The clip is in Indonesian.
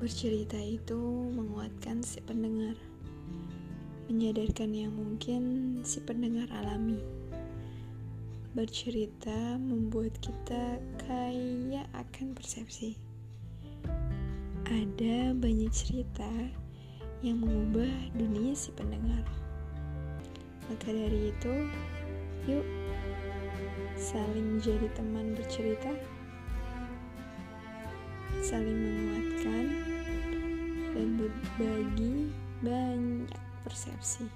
Bercerita itu menguatkan si pendengar, menyadarkan yang mungkin si pendengar alami. Bercerita membuat kita kaya akan persepsi. Ada banyak cerita yang mengubah dunia si pendengar. Maka dari itu, yuk saling jadi teman bercerita, saling menguatkan dan berbagi banyak persepsi.